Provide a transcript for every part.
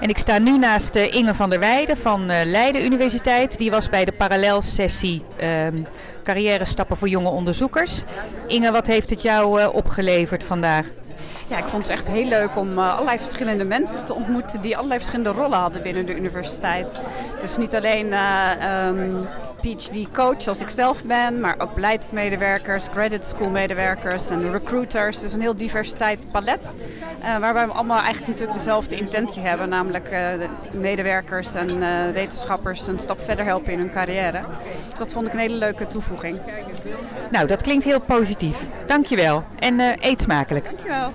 En ik sta nu naast uh, Inge van der Weijden van uh, Leiden Universiteit. Die was bij de parallelsessie um, carrière stappen voor jonge onderzoekers. Inge, wat heeft het jou uh, opgeleverd vandaag? Ja, ik vond het echt heel leuk om allerlei verschillende mensen te ontmoeten die allerlei verschillende rollen hadden binnen de universiteit. Dus niet alleen um, PhD-coach zoals ik zelf ben, maar ook beleidsmedewerkers, credit school medewerkers en recruiters. Dus een heel diversiteit palet. Uh, waar wij allemaal eigenlijk natuurlijk dezelfde intentie hebben, namelijk de medewerkers en wetenschappers een stap verder helpen in hun carrière. Dus dat vond ik een hele leuke toevoeging. Nou, dat klinkt heel positief. Dankjewel en eet smakelijk. Dankjewel.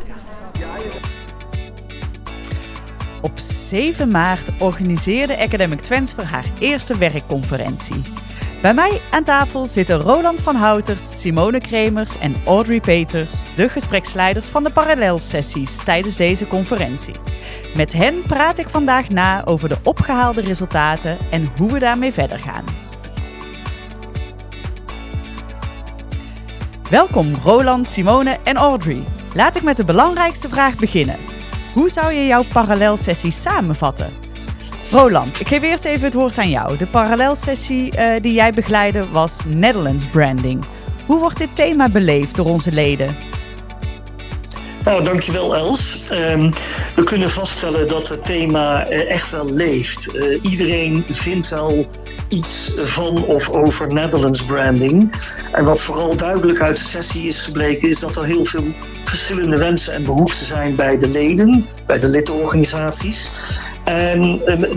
Op 7 maart organiseerde Academic Transfer haar eerste werkconferentie. Bij mij aan tafel zitten Roland van Houtert, Simone Kremers en Audrey Peters, de gespreksleiders van de parallelsessies tijdens deze conferentie. Met hen praat ik vandaag na over de opgehaalde resultaten en hoe we daarmee verder gaan. Welkom Roland, Simone en Audrey. Laat ik met de belangrijkste vraag beginnen. Hoe zou je jouw parallelsessie samenvatten? Roland, ik geef eerst even het woord aan jou. De parallelsessie uh, die jij begeleidde was Netherlands Branding. Hoe wordt dit thema beleefd door onze leden? Nou, dankjewel Els. Um, we kunnen vaststellen dat het thema uh, echt wel leeft. Uh, iedereen vindt wel iets van of over Netherlands branding. En wat vooral duidelijk uit de sessie is gebleken, is dat er heel veel verschillende wensen en behoeften zijn bij de leden, bij de lidorganisaties. En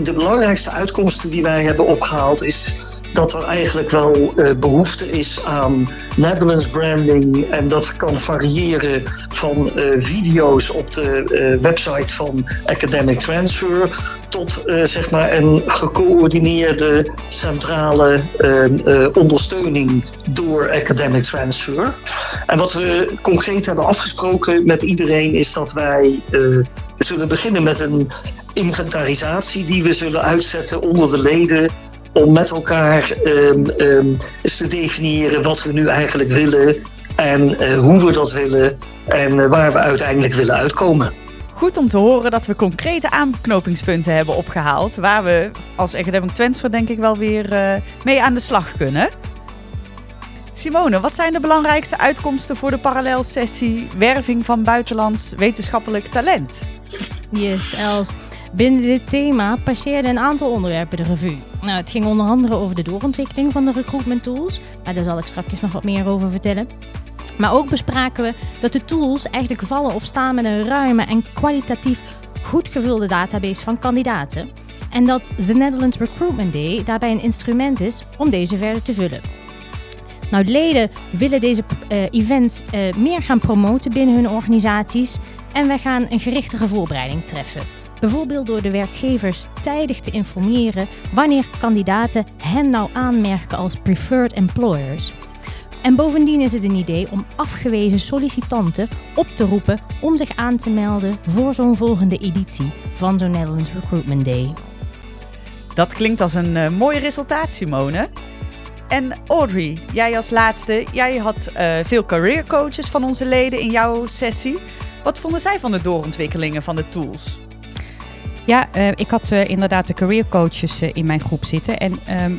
de belangrijkste uitkomsten die wij hebben opgehaald is dat er eigenlijk wel uh, behoefte is aan Netherlands branding. En dat kan variëren van uh, video's op de website van Academic Transfer tot zeg maar een gecoördineerde centrale ondersteuning door Academic Transfer. En wat we concreet hebben afgesproken met iedereen is dat wij zullen beginnen met een inventarisatie die we zullen uitzetten onder de leden om met elkaar um, um, eens te definiëren wat we nu eigenlijk willen en uh, hoe we dat willen en uh, waar we uiteindelijk willen uitkomen. Goed om te horen dat we concrete aanknopingspunten hebben opgehaald, waar we als Academic Transfer denk ik wel weer uh, mee aan de slag kunnen. Simone, wat zijn de belangrijkste uitkomsten voor de parallelsessie werving van buitenlands wetenschappelijk talent? Yes, Els. Binnen dit thema passeerden een aantal onderwerpen de revue. Nou, het ging onder andere over de doorontwikkeling van de recruitment tools. Maar daar zal ik straks nog wat meer over vertellen. Maar ook bespraken we dat de tools eigenlijk vallen of staan met een ruime en kwalitatief goed gevulde database van kandidaten. En dat de Netherlands Recruitment Day daarbij een instrument is om deze verder te vullen. Nou, leden willen deze uh, events uh, meer gaan promoten binnen hun organisaties en wij gaan een gerichtige voorbereiding treffen. Bijvoorbeeld door de werkgevers tijdig te informeren wanneer kandidaten hen nou aanmerken als preferred employers. En bovendien is het een idee om afgewezen sollicitanten op te roepen om zich aan te melden voor zo'n volgende editie van zo'n Netherlands Recruitment Day. Dat klinkt als een uh, mooi resultaat, Simone. En Audrey, jij als laatste, jij had uh, veel career coaches van onze leden in jouw sessie. Wat vonden zij van de doorontwikkelingen van de tools? Ja, uh, ik had uh, inderdaad de career coaches in mijn groep zitten. En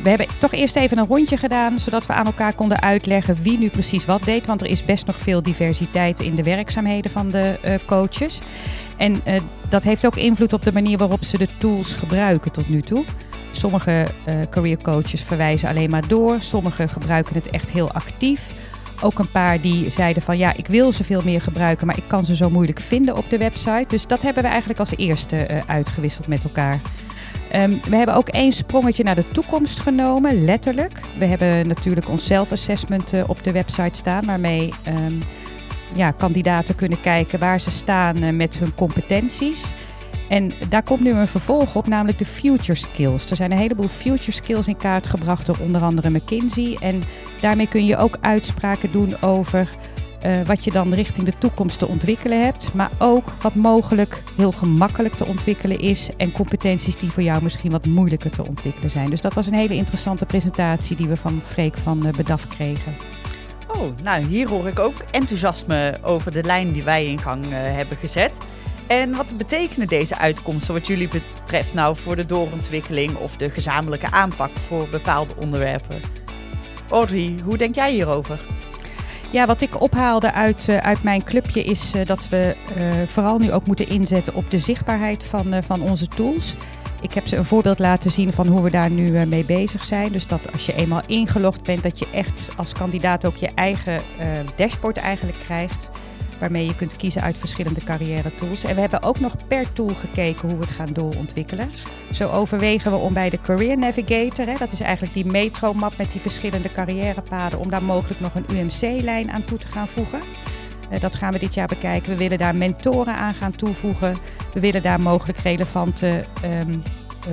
we hebben toch eerst even een rondje gedaan, zodat we aan elkaar konden uitleggen wie nu precies wat deed. Want er is best nog veel diversiteit in de werkzaamheden van de coaches. En dat heeft ook invloed op de manier waarop ze de tools gebruiken tot nu toe. Sommige career coaches verwijzen alleen maar door, sommigen gebruiken het echt heel actief ook een paar die zeiden van ja, ik wil ze veel meer gebruiken, maar ik kan ze zo moeilijk vinden op de website. Dus dat hebben we eigenlijk als eerste uh, uitgewisseld met elkaar. Um, we hebben ook één sprongetje naar de toekomst genomen, letterlijk. We hebben natuurlijk ons self-assessment uh, op de website staan, waarmee um, ja, kandidaten kunnen kijken waar ze staan uh, met hun competenties. En daar komt nu een vervolg op, namelijk de future skills. Er zijn een heleboel future skills in kaart gebracht door onder andere McKinsey. En daarmee kun je ook uitspraken doen over uh, wat je dan richting de toekomst te ontwikkelen hebt. Maar ook wat mogelijk heel gemakkelijk te ontwikkelen is. En competenties die voor jou misschien wat moeilijker te ontwikkelen zijn. Dus dat was een hele interessante presentatie die we van Freek van uh, Bedaf kregen. Oh, nou hier hoor ik ook enthousiasme over de lijn die wij in gang uh, hebben gezet. En wat betekenen deze uitkomsten wat jullie betreft nou voor de doorontwikkeling of de gezamenlijke aanpak voor bepaalde onderwerpen? Audrey, hoe denk jij hierover? Ja, wat ik ophaalde uit, uh, uit mijn clubje is uh, dat we uh, vooral nu ook moeten inzetten op de zichtbaarheid van, van onze tools. Ik heb ze een voorbeeld laten zien van hoe we daar nu mee bezig zijn. Dus dat als je eenmaal ingelogd bent, dat je echt als kandidaat ook je eigen dashboard eigenlijk krijgt waarmee je kunt kiezen uit verschillende carrière tools. En we hebben ook nog per tool gekeken hoe we het gaan doorontwikkelen. Zo overwegen we om bij de Career Navigator, hè, dat is eigenlijk die metro-map met die verschillende carrièrepaden, om daar mogelijk nog een UMC-lijn aan toe te gaan voegen. Uh, dat gaan we dit jaar bekijken. We willen daar mentoren aan gaan toevoegen. We willen daar mogelijk relevante um,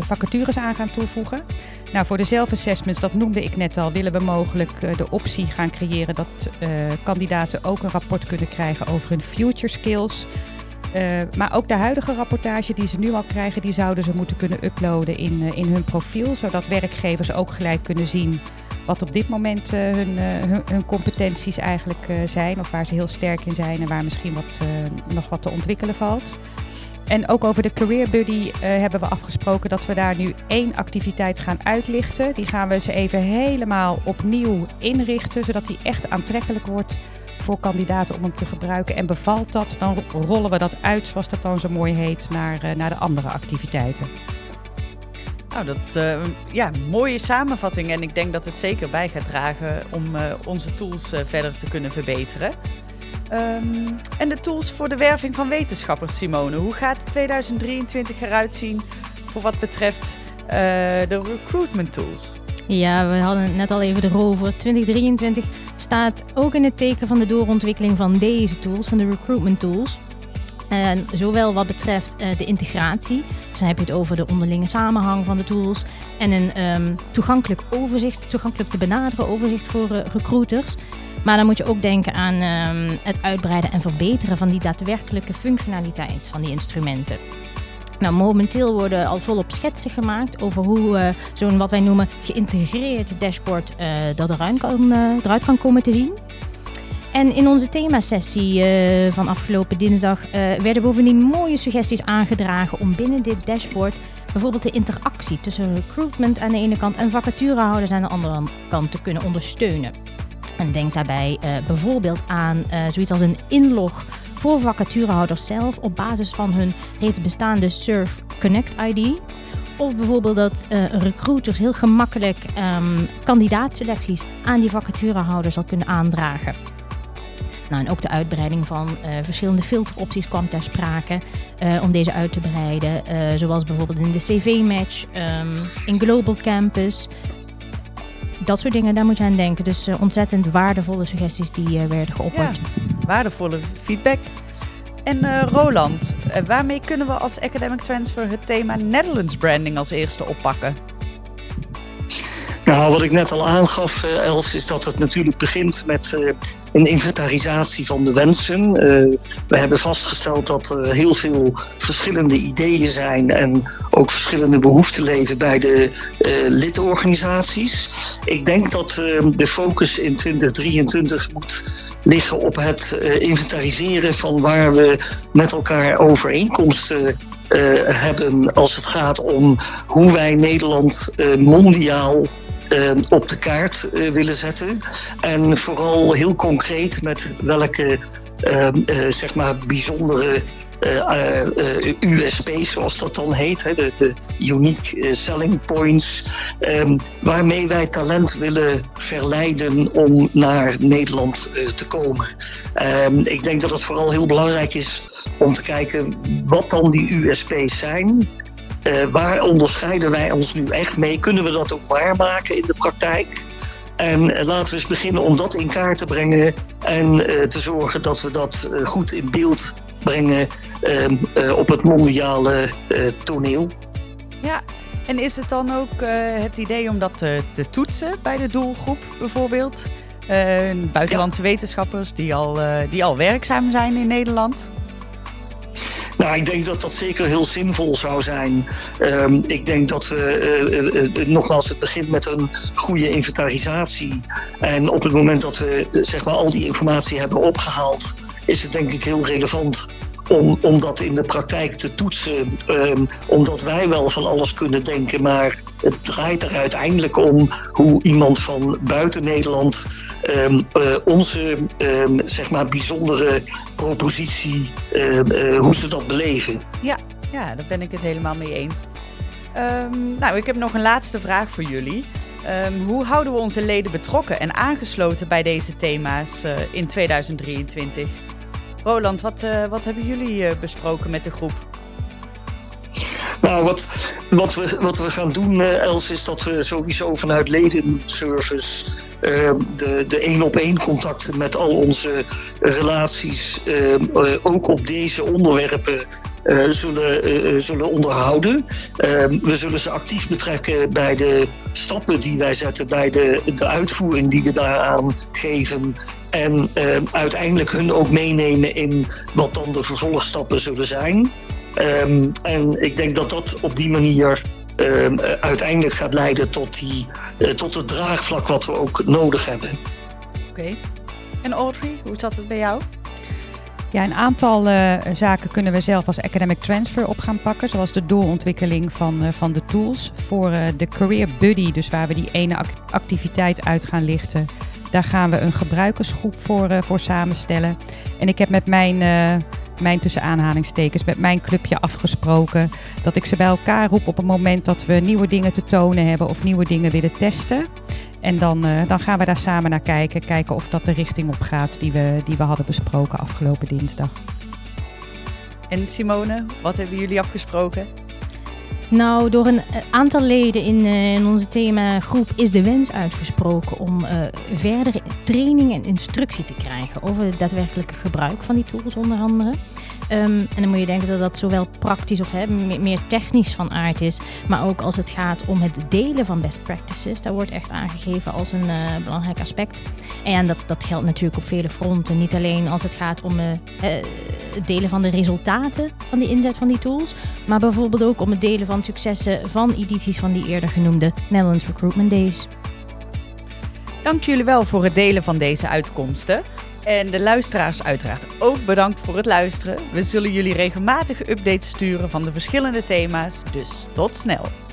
vacatures aan gaan toevoegen. Nou, voor de zelfassessments, dat noemde ik net al, willen we mogelijk uh, de optie gaan creëren dat uh, kandidaten ook een rapport kunnen krijgen over hun future skills. Maar ook de huidige rapportage die ze nu al krijgen, die zouden ze moeten kunnen uploaden in, in hun profiel, zodat werkgevers ook gelijk kunnen zien wat op dit moment hun, hun, hun, competenties eigenlijk zijn, of waar ze heel sterk in zijn en waar misschien wat, nog wat te ontwikkelen valt. En ook over de Career Buddy uh, hebben we afgesproken dat we daar nu één activiteit gaan uitlichten. Die gaan we eens even helemaal opnieuw inrichten, zodat die echt aantrekkelijk wordt voor kandidaten om hem te gebruiken. En bevalt dat, dan rollen we dat uit, zoals dat dan zo mooi heet, naar, uh, naar de andere activiteiten. Nou, dat uh, ja, mooie samenvatting. En ik denk dat het zeker bij gaat dragen om onze tools verder te kunnen verbeteren. Um, en de tools voor de werving van wetenschappers, Simone. Hoe gaat 2023 eruit zien voor wat betreft uh, de recruitment tools? Ja, we hadden het net al even erover. 2023 staat ook in het teken van de doorontwikkeling van deze tools, van de recruitment tools. En zowel wat betreft uh, de integratie, dus dan heb je het over de onderlinge samenhang van de tools en een um, toegankelijk overzicht, toegankelijk te benaderen overzicht voor uh, recruiters. Maar dan moet je ook denken aan um, het uitbreiden en verbeteren van die daadwerkelijke functionaliteit van die instrumenten. Nou, momenteel worden al volop schetsen gemaakt over hoe uh, zo'n wat wij noemen geïntegreerd dashboard uh, dat eruit kan, uh, eruit kan komen te zien. En in onze themasessie van afgelopen dinsdag werden bovendien mooie suggesties aangedragen om binnen dit dashboard bijvoorbeeld de interactie tussen recruitment aan de ene kant en vacaturehouders aan de andere kant te kunnen ondersteunen. En denk daarbij uh, bijvoorbeeld aan zoiets als een inlog voor vacaturehouders zelf op basis van hun reeds bestaande Surf Connect ID. Of bijvoorbeeld dat uh, recruiters heel gemakkelijk um, kandidaatselecties aan die vacaturehouders al kunnen aandragen. Nou, en ook de uitbreiding van verschillende filteropties kwam ter sprake om deze uit te breiden. Zoals bijvoorbeeld in de CV-match, um, in Global Campus. Dat soort dingen, daar moet je aan denken. Dus ontzettend waardevolle suggesties die werden geopperd. Ja, waardevolle feedback. En Roland, waarmee kunnen we als Academic Transfer het thema Netherlands branding als eerste oppakken? Nou, wat ik net al aangaf, uh, Els, is dat het natuurlijk begint met uh, een inventarisatie van de wensen. Uh, we hebben vastgesteld dat er heel veel verschillende ideeën zijn en ook verschillende behoeften leven bij de lidorganisaties. Ik denk dat de focus in 2023 moet liggen op het inventariseren van waar we met elkaar overeenkomsten hebben als het gaat om hoe wij Nederland mondiaal op de kaart willen zetten. En vooral heel concreet met welke zeg maar bijzondere uh, uh, USP's, zoals dat dan heet, hè, de, de unique selling points, um, waarmee wij talent willen verleiden om naar Nederland te komen. Ik denk dat het vooral heel belangrijk is om te kijken wat dan die USP's zijn. Uh, waar onderscheiden wij ons nu echt mee? Kunnen we dat ook waarmaken in de praktijk? En uh, laten we eens beginnen om dat in kaart te brengen en uh, te zorgen dat we dat goed in beeld brengen ehm, op het mondiale toneel. Ja, en is het dan ook het idee om dat te, te, toetsen bij de doelgroep bijvoorbeeld? buitenlandse ja. wetenschappers die al, die al werkzaam zijn in Nederland? Nou, ik denk dat dat zeker heel zinvol zou zijn. Um, ik denk dat we, uh, nogmaals, het begint met een goede inventarisatie. En op het moment dat we zeg maar, al die informatie hebben opgehaald, is het denk ik heel relevant om, dat in de praktijk te toetsen. Ehm, omdat wij wel van alles kunnen denken, maar het draait er uiteindelijk om hoe iemand van buiten Nederland um, uh, onze um, zeg maar bijzondere propositie, uh, hoe ze dat beleven. Ja, ja, daar ben ik het helemaal mee eens. nou, ik heb nog een laatste vraag voor jullie. hoe houden we onze leden betrokken en aangesloten bij deze thema's uh, in 2023? Roland, wat, wat hebben jullie besproken met de groep? Nou, wat, wat, we, wat we gaan doen, uh, Els, is dat we sowieso vanuit ledenservice de, de één op één contacten met al onze relaties ook op deze onderwerpen zullen, uh, zullen onderhouden. Uh, we zullen ze actief betrekken bij de stappen die wij zetten, bij de, de uitvoering die we daaraan geven. En uiteindelijk hun ook meenemen in wat dan de vervolgstappen zullen zijn. Um, en ik denk dat dat op die manier uiteindelijk gaat leiden tot, die, tot het draagvlak wat we ook nodig hebben. Oké. En Audrey, hoe zat het bij jou? Ja, een aantal uh, zaken kunnen we zelf als academic transfer op gaan pakken. Zoals de doorontwikkeling van, uh, van de tools. Voor uh, de Career Buddy, dus waar we die ene activiteit uit gaan lichten. Daar gaan we een gebruikersgroep voor, voor samenstellen. En ik heb met mijn mijn tussen aanhalingstekens, met mijn clubje afgesproken. Dat ik ze bij elkaar roep op het moment dat we nieuwe dingen te tonen hebben of nieuwe dingen willen testen. En dan, uh, dan gaan we daar samen naar kijken. Kijken of dat de richting op gaat die we, die we hadden besproken afgelopen dinsdag. En Simone, wat hebben jullie afgesproken? Nou, door een aantal leden in, uh, in onze themagroep is de wens uitgesproken om uh, verdere training en instructie te krijgen over het daadwerkelijke gebruik van die tools onder andere. Um, en dan moet je denken dat dat zowel praktisch of meer technisch van aard is, maar ook als het gaat om het delen van best practices. Daar wordt echt aangegeven als een uh, belangrijk aspect. En dat, dat geldt natuurlijk op vele fronten. Niet alleen als het gaat om uh, het delen van de resultaten van de inzet van die tools, maar bijvoorbeeld ook om het delen van successen van edities van die eerder genoemde Netherlands Recruitment Days. Dank jullie wel voor het delen van deze uitkomsten. En de luisteraars uiteraard ook bedankt voor het luisteren. We zullen jullie regelmatig updates sturen van de verschillende thema's, dus tot snel.